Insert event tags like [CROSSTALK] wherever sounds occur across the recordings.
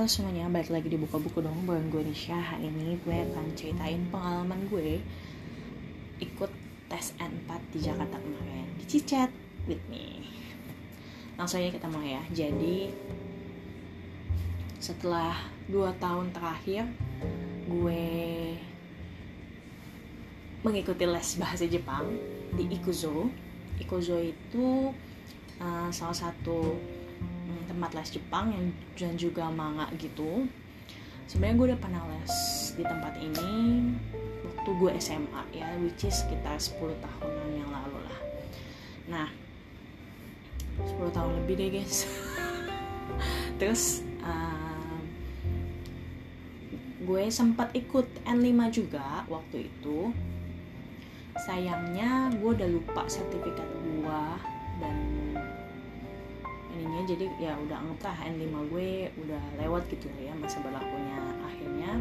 Halo semuanya, balik lagi di buka-buku dong bareng gue Nisha Hari ini gue akan ceritain pengalaman gue Ikut tes N4 di Jakarta kemarin Di Cicet with me. Langsung aja kita mulai ya. Jadi Setelah 2 tahun terakhir Gue Mengikuti les bahasa Jepang Di Ikuzo. Ikuzo itu uh, Salah satu tempat les Jepang yang dan juga manga gitu. Sebenarnya gue udah pernah les di tempat ini waktu gue SMA ya which is sekitar 10 tahunan yang lalu lah. Nah 10 tahun lebih deh guys. [LAUGHS] Terus uh, gue sempat ikut N5 juga waktu itu. Sayangnya gue udah lupa sertifikat gue dan ininya jadi ya udah anggaplah N5 gue udah lewat gitu ya masa berlakunya akhirnya.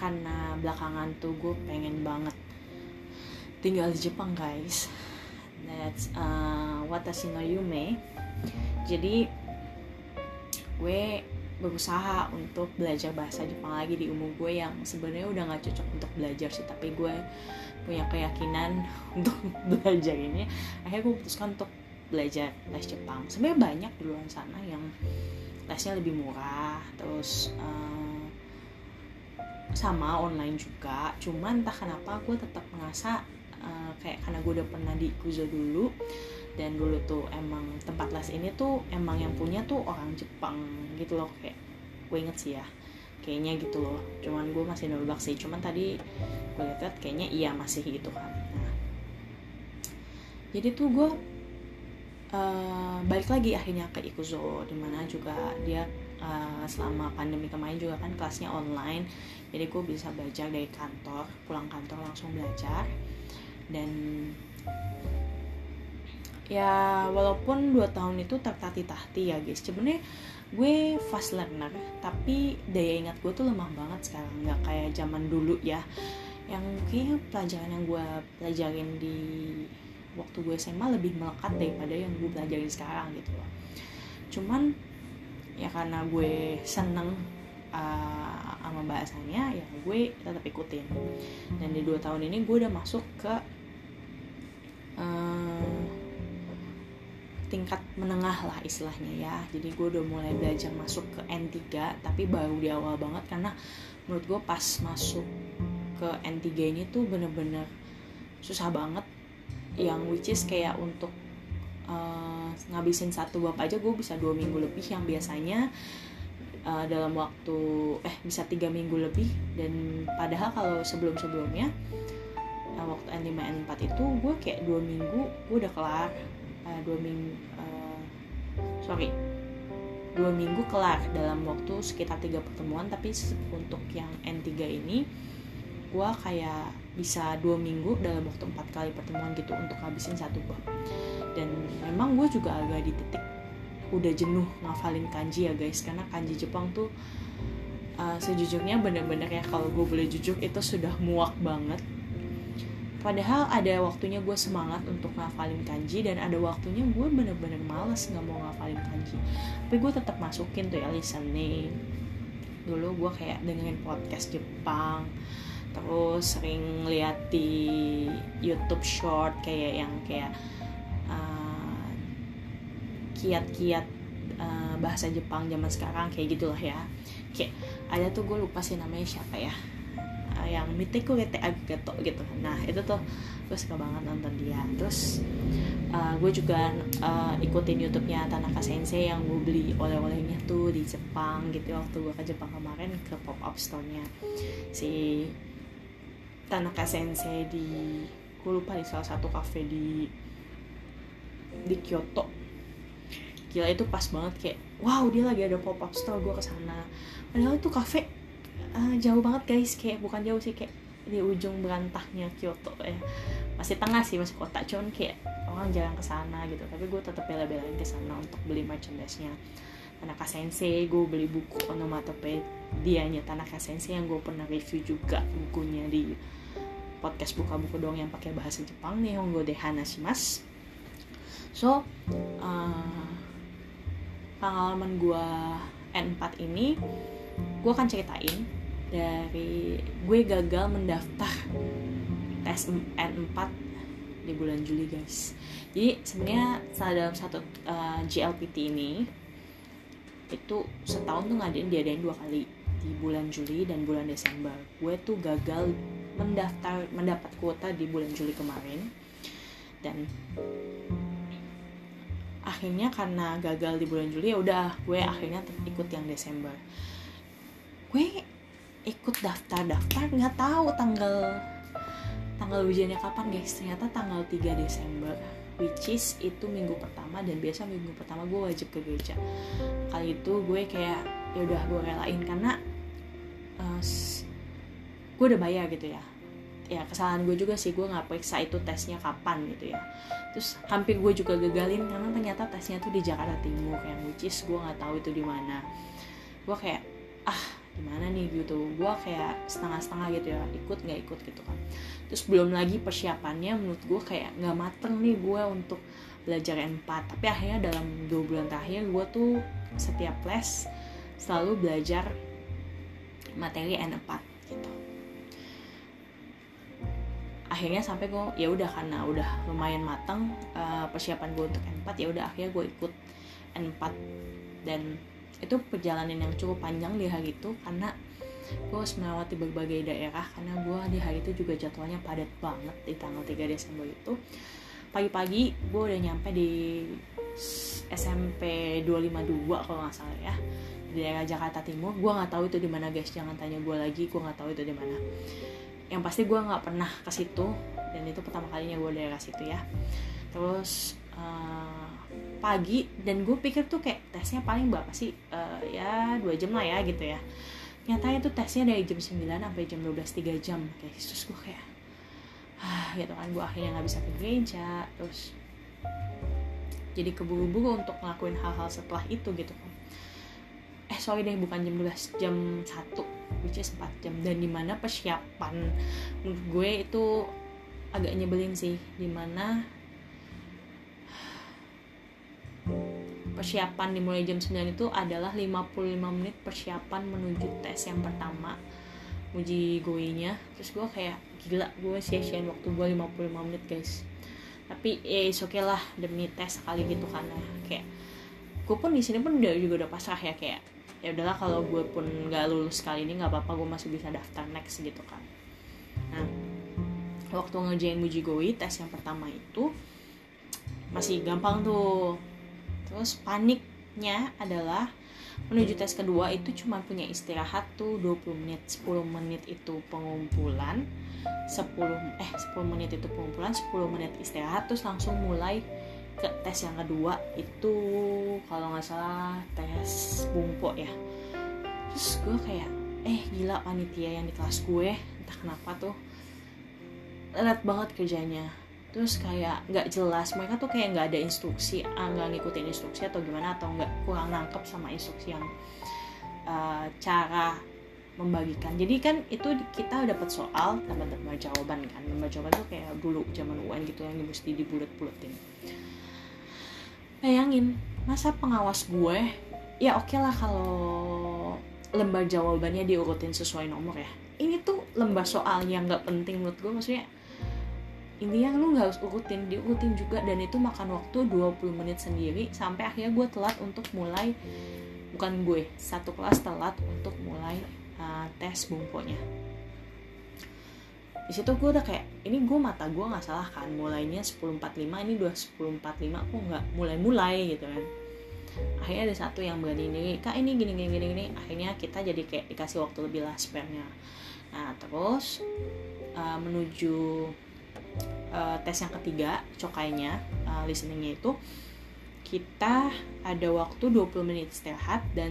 Karena belakangan tuh gue pengen banget tinggal di Jepang guys. That's uh, watashi no yume. Jadi gue berusaha untuk belajar bahasa Jepang lagi di umur gue yang sebenarnya udah nggak cocok untuk belajar sih tapi gue punya keyakinan [LAUGHS] untuk belajar ini. Akhirnya gue putuskan untuk belajar les Jepang. Sebenarnya banyak di luar sana yang lesnya lebih murah terus uh, sama online juga. Cuman entah kenapa gue tetap ngerasa uh, kayak karena gue udah pernah di Kuzo dulu dan dulu tuh emang tempat les ini tuh emang yang punya tuh orang Jepang gitu loh kayak gue inget sih ya kayaknya gitu loh. Cuman gue masih nolak sih cuman tadi gue lihat kayaknya iya masih gitu kan. Nah jadi tuh gue uh, balik lagi akhirnya ke Ikuzo di mana juga dia uh, selama pandemi kemarin juga kan kelasnya online. Jadi gue bisa belajar dari kantor pulang kantor langsung belajar. Dan ya walaupun dua tahun itu tertati-tati ya guys. Sebenarnya gue fast learner tapi daya ingat gue tuh lemah banget sekarang. Nggak kayak zaman dulu ya. Yang kayak pelajaran yang gue pelajarin di waktu gue SMA lebih melekat daripada yang gue pelajarin sekarang gitu loh. Cuman ya karena gue seneng uh, sama bahasanya ya gue tetap ikutin. Dan di dua tahun ini gue udah masuk ke uh, tingkat menengah lah istilahnya ya. Jadi gue udah mulai belajar masuk ke N3 tapi baru di awal banget karena menurut gue pas masuk ke N3 ini tuh bener-bener susah banget yang which is kayak untuk uh, ngabisin satu bab aja gue bisa dua minggu lebih yang biasanya uh, dalam waktu eh bisa tiga minggu lebih. Dan padahal kalau sebelum sebelumnya uh, waktu N5 N4 itu gue kayak dua minggu gue udah kelar. Uh, dua minggu uh, sorry dua minggu kelar dalam waktu sekitar tiga pertemuan. Tapi untuk yang N3 ini gue kayak bisa dua minggu dalam waktu empat kali pertemuan gitu untuk habisin satu bab dan memang gue juga agak di titik udah jenuh ngafalin kanji ya guys. Karena kanji Jepang tuh uh, sejujurnya bener-bener ya kalau gue boleh jujur itu sudah muak banget. Padahal ada waktunya gue semangat untuk ngafalin kanji dan ada waktunya gue bener-bener males nggak mau ngafalin kanji. Tapi gue tetap masukin tuh ya listening. Dulu gue kayak dengerin podcast Jepang terus sering lihat di YouTube short kayak yang kayak uh, kiat-kiat uh, bahasa Jepang zaman sekarang kayak gitulah ya. Kayak ada tuh gue lupa sih namanya siapa ya. Uh, yang Miteku Rete Agato gitu. Nah itu tuh gue suka banget nonton dia. Terus uh, gue juga uh, ikutin YouTube-nya Tanaka Sensei yang gue beli oleh-olehnya tuh di Jepang gitu. Waktu gue ke Jepang kemarin ke pop up store-nya si Tanaka Sensei di gue lupa di salah satu cafe di di Kyoto. Gila itu pas banget kayak wow dia lagi ada pop up store gue ke sana padahal itu cafe uh, jauh banget guys. Kayak bukan jauh sih kayak di ujung berantahnya Kyoto ya. Masih tengah sih masih kota cuman kayak orang jarang ke sana gitu. Tapi gue tetap bela-belain ke sana untuk beli merchandise-nya. Tanaka Sensei gue beli buku onomatopedia-nya Tanaka Sensei yang gue pernah review juga bukunya di podcast buka buku dong yang pakai bahasa Jepang nih Hongo de Hanashimasu so uh, pengalaman gue N4 ini gue akan ceritain dari gue gagal mendaftar tes N4 di bulan Juli guys. Jadi sebenarnya dalam satu uh, GLPT ini itu setahun tuh ngadain diadain dua kali di bulan Juli dan bulan Desember. Gue tuh gagal mendaftar mendapat kuota di bulan Juli kemarin. Dan akhirnya karena gagal di bulan Juli ya udah gue akhirnya ikut yang Desember. Gue ikut daftar daftar nggak tahu tanggal tanggal ujiannya kapan guys. Ternyata tanggal 3 Desember which is itu minggu pertama dan biasa minggu pertama gue wajib ke gereja. Kali itu gue kayak ya udah gue relain. Karena uh, gue udah bayar gitu ya. Ya kesalahan gue juga sih gue nggak periksa itu tesnya kapan gitu ya. Terus hampir gue juga gagalin karena ternyata tesnya tuh di Jakarta Timur yang which is gue nggak tahu itu di mana. Gue kayak ah gimana nih? gitu. Gue kayak setengah-setengah gitu ya ikut nggak ikut gitu kan. Terus belum lagi persiapannya menurut gue kayak nggak mateng nih gue untuk belajar N4 tapi akhirnya dalam dua bulan terakhir gue tuh setiap les selalu belajar materi N4 akhirnya sampai gue ya udah karena udah lumayan matang uh, persiapan gue untuk N4 ya udah akhirnya gue ikut N4 dan itu perjalanan yang cukup panjang di hari itu karena gue harus melewati berbagai daerah karena gue di hari itu juga jadwalnya padat banget di tanggal 3 Desember itu. Pagi-pagi gue udah nyampe di SMP 252 kalau nggak salah ya di daerah Jakarta Timur. Gue nggak tahu itu di mana guys. Jangan tanya gue lagi gue nggak tahu itu di mana yang pasti gue nggak pernah ke situ dan itu pertama kalinya gue daerah situ ya. Terus uh, pagi dan gue pikir tuh kayak tesnya paling berapa sih? Uh, ya dua jam lah ya gitu ya. Nyatanya tuh tesnya dari jam 9 sampai jam 12 3 jam kayak terus gue kayak ah gitu kan gue akhirnya nggak bisa ke gereja terus jadi keburu-buru untuk ngelakuin hal-hal setelah itu gitu kan. Eh sorry deh bukan jam 12 jam 1 which is 4 jam. Dan di mana persiapan menurut gue itu agak nyebelin sih. Di mana persiapan dimulai jam 9 itu adalah 55 menit persiapan menuju tes yang pertama. Uji goinya terus gue kayak gila gue sia-siain waktu gue 55 menit guys. Tapi ya eh, oke okay lah demi tes sekali gitu kan ya. Kayak gue pun di sini pun udah juga udah pasrah ya kayak ya udahlah kalau gue pun nggak lulus kali ini nggak apa-apa gue masih bisa daftar next gitu kan. Nah waktu ngerjain uji goi tes yang pertama itu masih gampang tuh. Terus paniknya adalah menuju tes kedua itu cuma punya istirahat tuh 20 menit 10 menit itu pengumpulan 10 eh 10 menit itu pengumpulan 10 menit istirahat terus langsung mulai ke tes yang kedua itu kalau nggak salah tes bungpo ya. Terus gue kayak eh gila panitia yang di kelas gue entah kenapa tuh berat banget kerjanya. Terus kayak nggak jelas mereka tuh kayak nggak ada instruksi ah, nggak ngikutin instruksi atau gimana atau nggak kurang nangkep sama instruksi yang uh, cara membagikan. Jadi kan itu kita dapat soal lembar jawaban kan. Lembar jawaban tuh kayak dulu zaman UN gitu yang mesti dibulet-buletin bayangin masa pengawas gue ya oke okay lah kalau lembar jawabannya diurutin sesuai nomor ya. Ini tuh lembar soal yang nggak penting menurut gue maksudnya intinya lu nggak harus urutin diurutin juga. Dan itu makan waktu 20 menit sendiri sampai akhirnya gue telat untuk mulai bukan gue satu kelas telat untuk mulai uh, tes bungkonya di situ gue udah kayak ini gue mata gue nggak salah kan? Mulainya 10.45 ini udah 10.45 kok nggak mulai-mulai gitu kan. Akhirnya ada satu yang berani ini kak ini gini gini gini gini. Akhirnya kita jadi kayak dikasih waktu lebih lah spare-nya nah terus uh, menuju uh, tes yang ketiga cokainya uh, listeningnya itu kita ada waktu 20 menit istirahat dan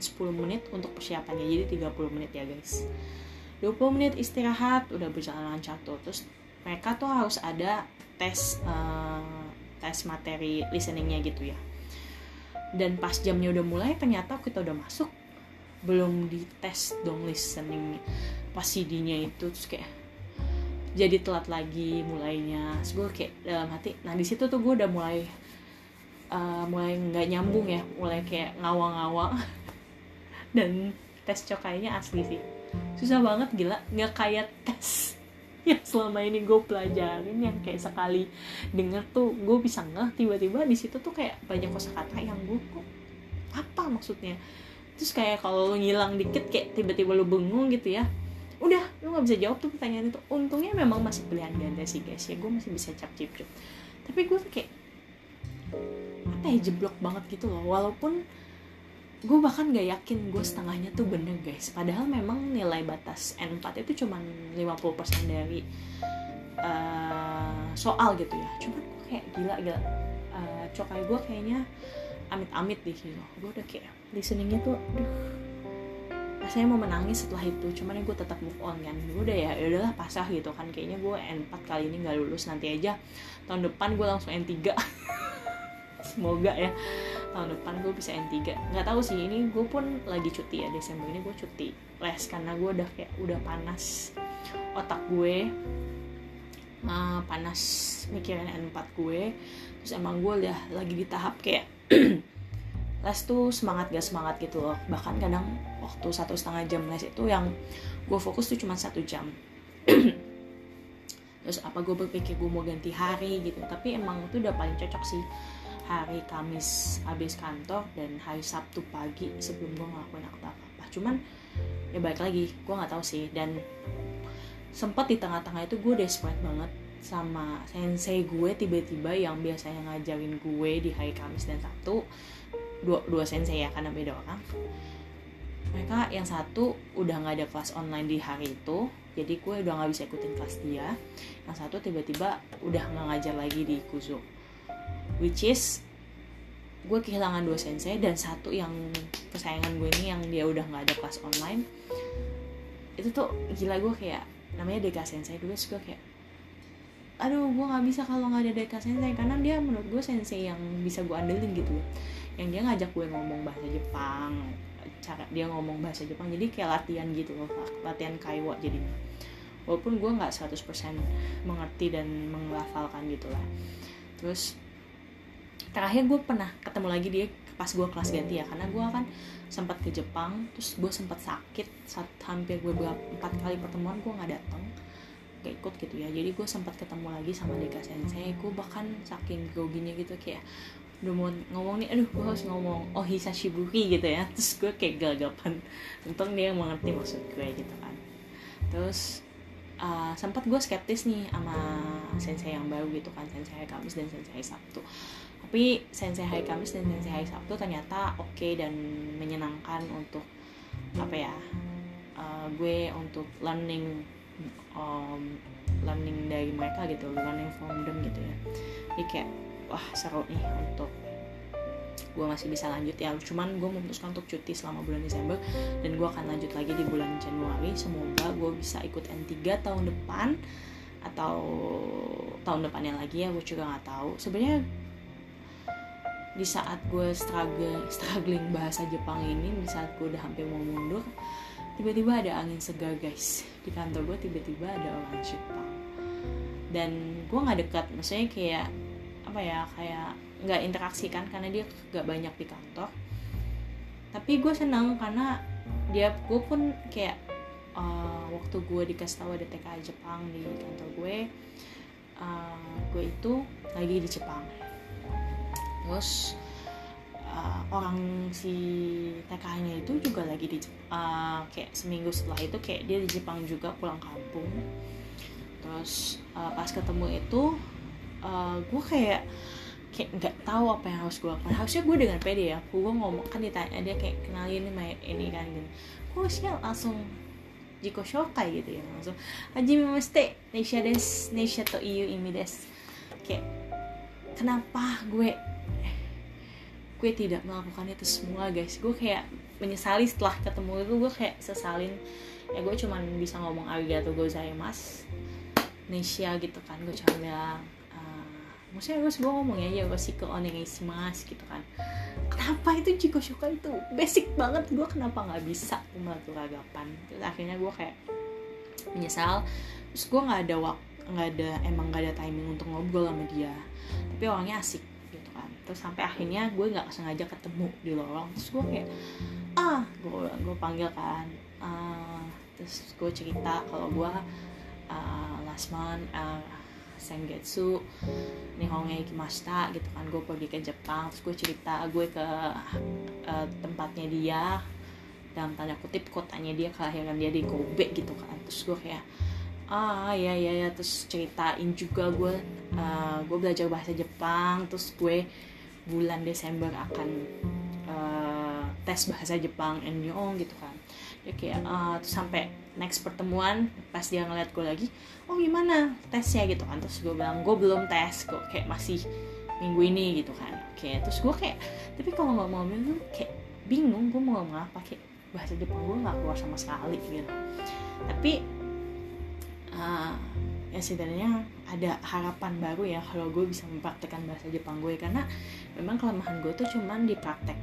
10 menit untuk persiapannya. Jadi 30 menit ya guys 20 menit istirahat udah berjalan lancar tuh. Terus mereka tuh harus ada tes uh, tes materi listeningnya gitu ya. Dan pas jamnya udah mulai ternyata kita udah masuk belum dites dong listening pas CD-nya itu. Terus kayak jadi telat lagi mulainya. Terus gue kayak dalam hati nah di situ tuh gue udah mulai uh, mulai nggak nyambung ya. Mulai kayak ngawang-ngawang. [LAUGHS] Dan tes cokainya asli sih susah banget gila. Nggak kayak tes [LAUGHS] yang selama ini gue pelajarin yang kayak sekali denger tuh gue bisa ngeh tiba-tiba di situ tuh kayak banyak kosakata yang gue kok? Apa maksudnya? Terus kayak kalau lo ngilang dikit kayak tiba-tiba lo bengong gitu ya udah lo nggak bisa jawab tuh pertanyaan itu. Untungnya memang masih pilihan ganda sih guys. Ya gue masih bisa cap cip cip tapi gue tuh kayak apa ya jeblok banget gitu loh. Walaupun gue bahkan gak yakin gue setengahnya tuh bener guys. Padahal memang nilai batas N4 itu cuma 50% dari uh, soal gitu ya. Cuman gue kayak gila gila. Uh, cokai gue kayaknya amit-amit deh gitu. Gue udah kayak listeningnya tuh aduh. Rasanya mau menangis setelah itu cuman ya gue tetap move on kan. Gue udah ya, ya udahlah pasah gitu kan. Kayaknya gue N4 kali ini gak lulus. Nanti aja tahun depan gue langsung N3 [LAUGHS] semoga ya tahun depan gue bisa N3 nggak tahu sih ini gue pun lagi cuti ya Desember ini gue cuti. Les karena gue udah kayak udah panas otak gue. Uh, panas mikirin N4 gue. Terus emang gue udah lagi di tahap kayak [CLEARS THROAT] les tuh semangat gak semangat gitu loh. Bahkan kadang waktu satu setengah jam les itu yang gue fokus tuh cuma satu jam. [CLEARS THROAT] Terus apa gue berpikir gue mau ganti hari gitu. Tapi emang itu udah paling cocok sih hari Kamis habis kantor dan hari Sabtu pagi sebelum gue ngelakuin apa-apa cuman ya baik lagi gue nggak tahu sih. Dan sempat di tengah-tengah itu gue desperate banget sama sensei gue tiba-tiba yang biasanya ngajarin gue di hari Kamis dan Sabtu. Dua, dua sensei ya karena beda orang. Mereka yang satu udah nggak ada kelas online di hari itu jadi gue udah nggak bisa ikutin kelas dia. Yang satu tiba-tiba udah nggak ngajar lagi di Kuzo which is gue kehilangan dua sensei dan satu yang kesayangan gue ini yang dia udah nggak ada kelas online. Itu tuh gila gue kayak namanya Deka Sensei dulu gue kayak aduh gue nggak bisa kalau nggak ada Deka Sensei. Karena dia menurut gue sensei yang bisa gue andelin gitu. Yang dia ngajak gue ngomong bahasa Jepang cara dia ngomong bahasa Jepang jadi kayak latihan gitu loh latihan kaiwa jadinya. Walaupun gue nggak 100% mengerti dan menghafalkan gitu lah. Terus terakhir gue pernah ketemu lagi dia pas gue kelas ganti ya karena gue kan sempat ke Jepang terus gue sempat sakit saat hampir gue empat kali pertemuan gue nggak datang gak ikut gitu ya. Jadi gue sempat ketemu lagi sama Deka Sensei gue bahkan saking groginya gitu kayak udah mau ngomong nih aduh gue harus ngomong oh hisashiburi gitu ya. Terus gue kayak gagapan. Untung dia mengerti maksud gue gitu kan. Terus uh, sempat gue skeptis nih sama sensei yang baru gitu kan sensei Kamis dan sensei Sabtu tapi sensei hari Kamis dan sensei hari Sabtu ternyata oke okay dan menyenangkan untuk apa ya uh, gue untuk learning um, learning dari mereka gitu learning from them gitu ya. Jadi kayak wah seru nih untuk gue masih bisa lanjut ya. Cuman gue memutuskan untuk cuti selama bulan Desember dan gue akan lanjut lagi di bulan Januari. Semoga gue bisa ikut N3 tahun depan atau tahun depannya lagi ya gue juga nggak tahu. Sebenarnya di saat gue struggle [LAUGHS] struggling bahasa Jepang ini di saat gue udah hampir mau mundur tiba-tiba ada angin segar guys. Di kantor gue tiba-tiba ada orang Jepang. Dan gue nggak dekat maksudnya kayak apa ya kayak nggak interaksi kan karena dia gak banyak di kantor. Tapi gue senang karena dia gue pun kayak uh, waktu gue dikasih tahu ada TKI Jepang di kantor gue uh, gue itu lagi di Jepang terus uh, orang si TKI-nya itu juga lagi di uh, kayak seminggu setelah itu kayak dia di Jepang juga pulang kampung. Terus uh, pas ketemu itu uh, gue kayak kayak nggak tahu apa yang harus gue lakukan. Harusnya gue dengan pede ya gue ngomong kan ditanya dia kayak kenalin ini ini kan gitu. Gue harusnya langsung jiko shokai gitu ya langsung Haji Mimeste Neisha des Neisha to iyu imi des kayak kenapa gue gue tidak melakukan itu semua guys. Gue kayak menyesali setelah ketemu itu gue kayak sesalin. Ya gue cuman bisa ngomong arigato gozaimasu Nesia gitu kan gue cuma bilang maksudnya harus gue ngomong ya ya sih ke mas gitu kan. Kenapa itu jiko suka itu? Basic banget gue kenapa nggak bisa melakukan agapan terus akhirnya gue kayak menyesal. Terus gue nggak ada waktu nggak ada emang nggak ada timing untuk ngobrol sama dia. Tapi orangnya asik gitu. Sampai akhirnya gue nggak sengaja ketemu di lorong. Terus gue kayak ah gue gue panggil kan. Uh, terus gue cerita kalau gue uh, last month uh, Sengetsu Nihonge Ikimashita gitu kan. Gue pergi ke Jepang terus gue cerita gue ke uh, tempatnya dia. Dalam tanda kutip kotanya dia kelahiran dia di Kobe gitu kan. Terus gue kayak ah ya ya ya terus ceritain juga gue uh, gue belajar bahasa Jepang. Terus gue bulan Desember akan uh, tes bahasa Jepang Ennyong gitu kan. Dia kayak uh, sampai next pertemuan pas dia ngeliat gue lagi oh gimana tesnya? Gitu kan. Terus gue bilang gue belum tes kok kayak masih minggu ini gitu kan. Oke terus gue kayak tapi kalau nggak mau tuh kayak bingung gue mau ngomong apa kayak bahasa Jepang gue nggak keluar sama sekali gitu. Tapi uh, ya setidaknya ada harapan baru ya kalau gue bisa mempraktekkan bahasa Jepang gue. Karena memang kelemahan gue tuh cuman di praktek.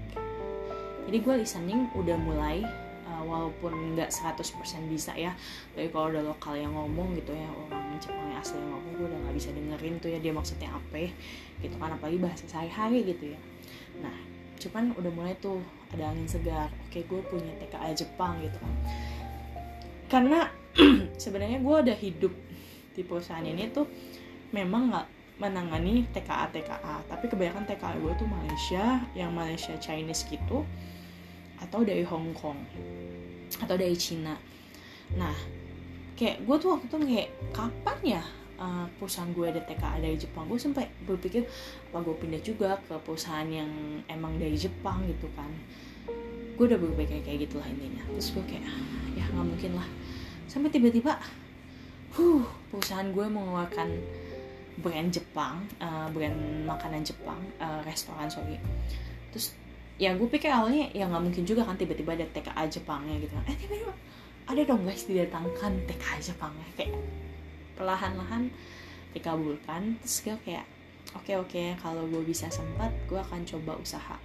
Jadi gue listening udah mulai uh, walaupun nggak 100% bisa ya. Tapi kalau udah lokal yang ngomong gitu ya orang Jepang yang asli yang ngomong gue udah nggak bisa dengerin tuh ya dia maksudnya apa gitu kan. Apalagi bahasa sehari-hari gitu ya. Nah cuman udah mulai tuh ada angin segar. Oke gue punya TKA Jepang gitu kan. Karena [CLEARS THROAT] sebenarnya gue ada hidup di perusahaan ini tuh memang nggak menangani TKA TKA tapi kebanyakan TKA gue tuh Malaysia yang Malaysia Chinese gitu atau dari Hong Kong atau dari Cina nah kayak gue tuh waktu itu kayak kapan ya uh, perusahaan gue ada TKA dari Jepang? Gue sampai berpikir apa gue pindah juga ke perusahaan yang emang dari Jepang gitu kan. Gue udah berpikir kayak gitulah intinya. Terus gue kayak ya nggak mungkin lah. Sampai tiba-tiba huh perusahaan gue mengeluarkan brand Jepang uh, brand makanan Jepang uh, restoran sorry. Terus ya gue pikir awalnya ya nggak mungkin juga kan tiba-tiba ada TKA Jepangnya gitu. Eh tiba-tiba ada dong guys didatangkan TKA Jepangnya. Kayak perlahan-lahan dikabulkan. Terus gue kayak oke okay, oke okay, kalau gue bisa sempat gue akan coba usaha.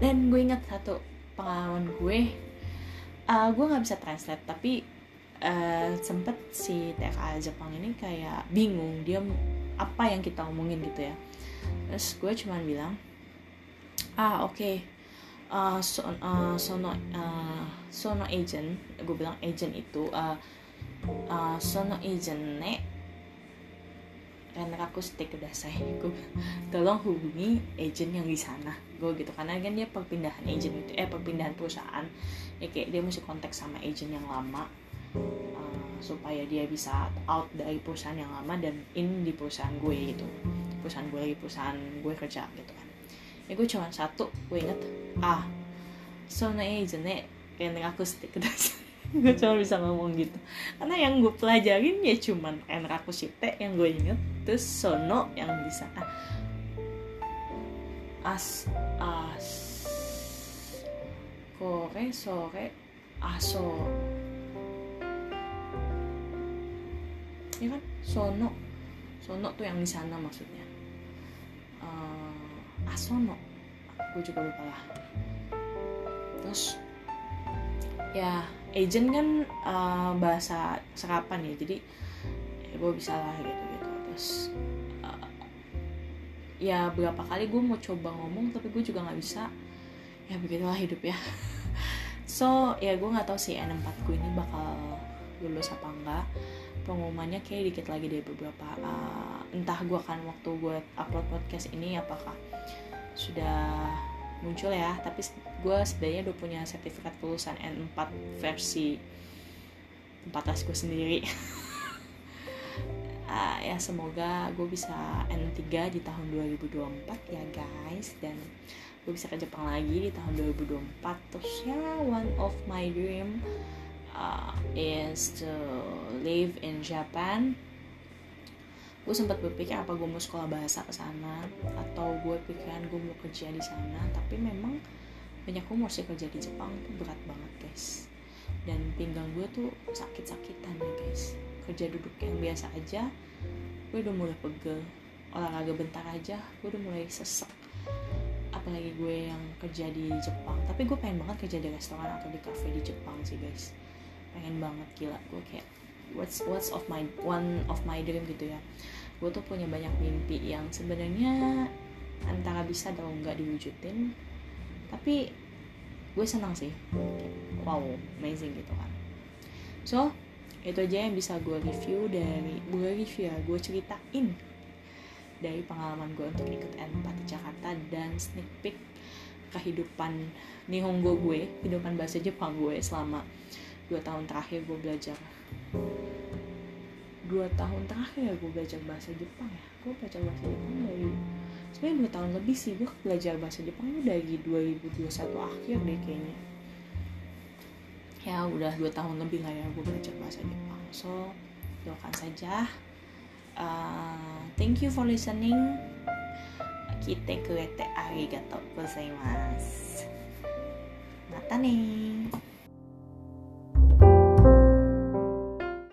Dan gue ingat satu pengalaman gue uh, gue nggak bisa translate tapi uh, sempet si TKA Jepang ini kayak bingung dia apa yang kita omongin gitu ya. Terus gue cuma bilang ah oke. Okay. uh, so, uh, sono uh, sono agent. Gue bilang agent itu uh, uh, sono agent ne aku stick kudasai [LAUGHS] gue tolong hubungi agent yang di sana. Gue gitu karena kan dia perpindahan agent itu eh perpindahan perusahaan. Ya kayak dia mesti kontak sama agent yang lama uh, supaya dia bisa out dari perusahaan yang lama dan in di perusahaan gue gitu. Perusahaan gue lagi perusahaan gue kerja gitu kan. Ya gue cuma satu gue inget ah so na ne yang aku stick [LAUGHS] gue cuma bisa ngomong gitu. Karena yang gue pelajarin ya cuman enraku shite yang gue inget terus sono yang bisa ah, as as kore sore aso ya kan? Sono. Sono tuh yang di sana maksudnya. Uh, asono gue juga lupa lah. Terus ya agent kan uh, bahasa serapan ya. Jadi ya gue bisa lah gitu gitu terus uh, ya berapa kali gue mau coba ngomong tapi gue juga nggak bisa. Ya begitulah hidup ya. [LAUGHS] So ya gue nggak tahu sih N4 gue ini bakal lulus apa enggak pengumumannya kayak dikit lagi dari beberapa uh, entah gue akan waktu gue upload podcast ini apakah sudah muncul ya tapi gue sebenarnya udah punya sertifikat kelulusan N4 versi 14 gue sendiri. Uh, [LAUGHS] ya semoga gue bisa N3 di tahun 2024 ya guys dan gue bisa ke Jepang lagi di tahun 2024 terus ya one of my dream uh, is to live in Japan. Gue sempat berpikir apa gue mau sekolah bahasa ke sana atau gue pikiran gue mau kerja di sana tapi memang banyak umur sih kerja di Jepang tuh berat banget guys. Dan pinggang gue tuh sakit-sakitan ya guys. Kerja duduk yang biasa aja gue udah mulai pegel. Olahraga bentar aja gue udah mulai sesek apalagi gue yang kerja di Jepang. Tapi gue pengen banget kerja di restoran atau di cafe di Jepang sih guys pengen banget gila. Gue kayak what's what's of my one of my dream gitu ya. Gue tuh punya banyak mimpi yang sebenarnya antara bisa atau enggak diwujudin tapi gue senang sih. Wow amazing gitu kan. So itu aja yang bisa gue review dari gue review ya gue ceritain dari pengalaman gue untuk ikut N4 di Jakarta dan sneak peek kehidupan Nihongo gue kehidupan bahasa Jepang gue selama dua tahun terakhir gue belajar. Dua tahun terakhir gue belajar bahasa Jepang ya. Gue belajar bahasa Jepang dari sebenarnya dua tahun lebih sih. Gue belajar bahasa Jepang itu dari 2021 akhir deh kayaknya. Ya udah dua tahun lebih lah ya gue belajar bahasa Jepang. So doakan saja. Uh, thank you for listening. Kita kurete arigatou gozaimasu. Mata nih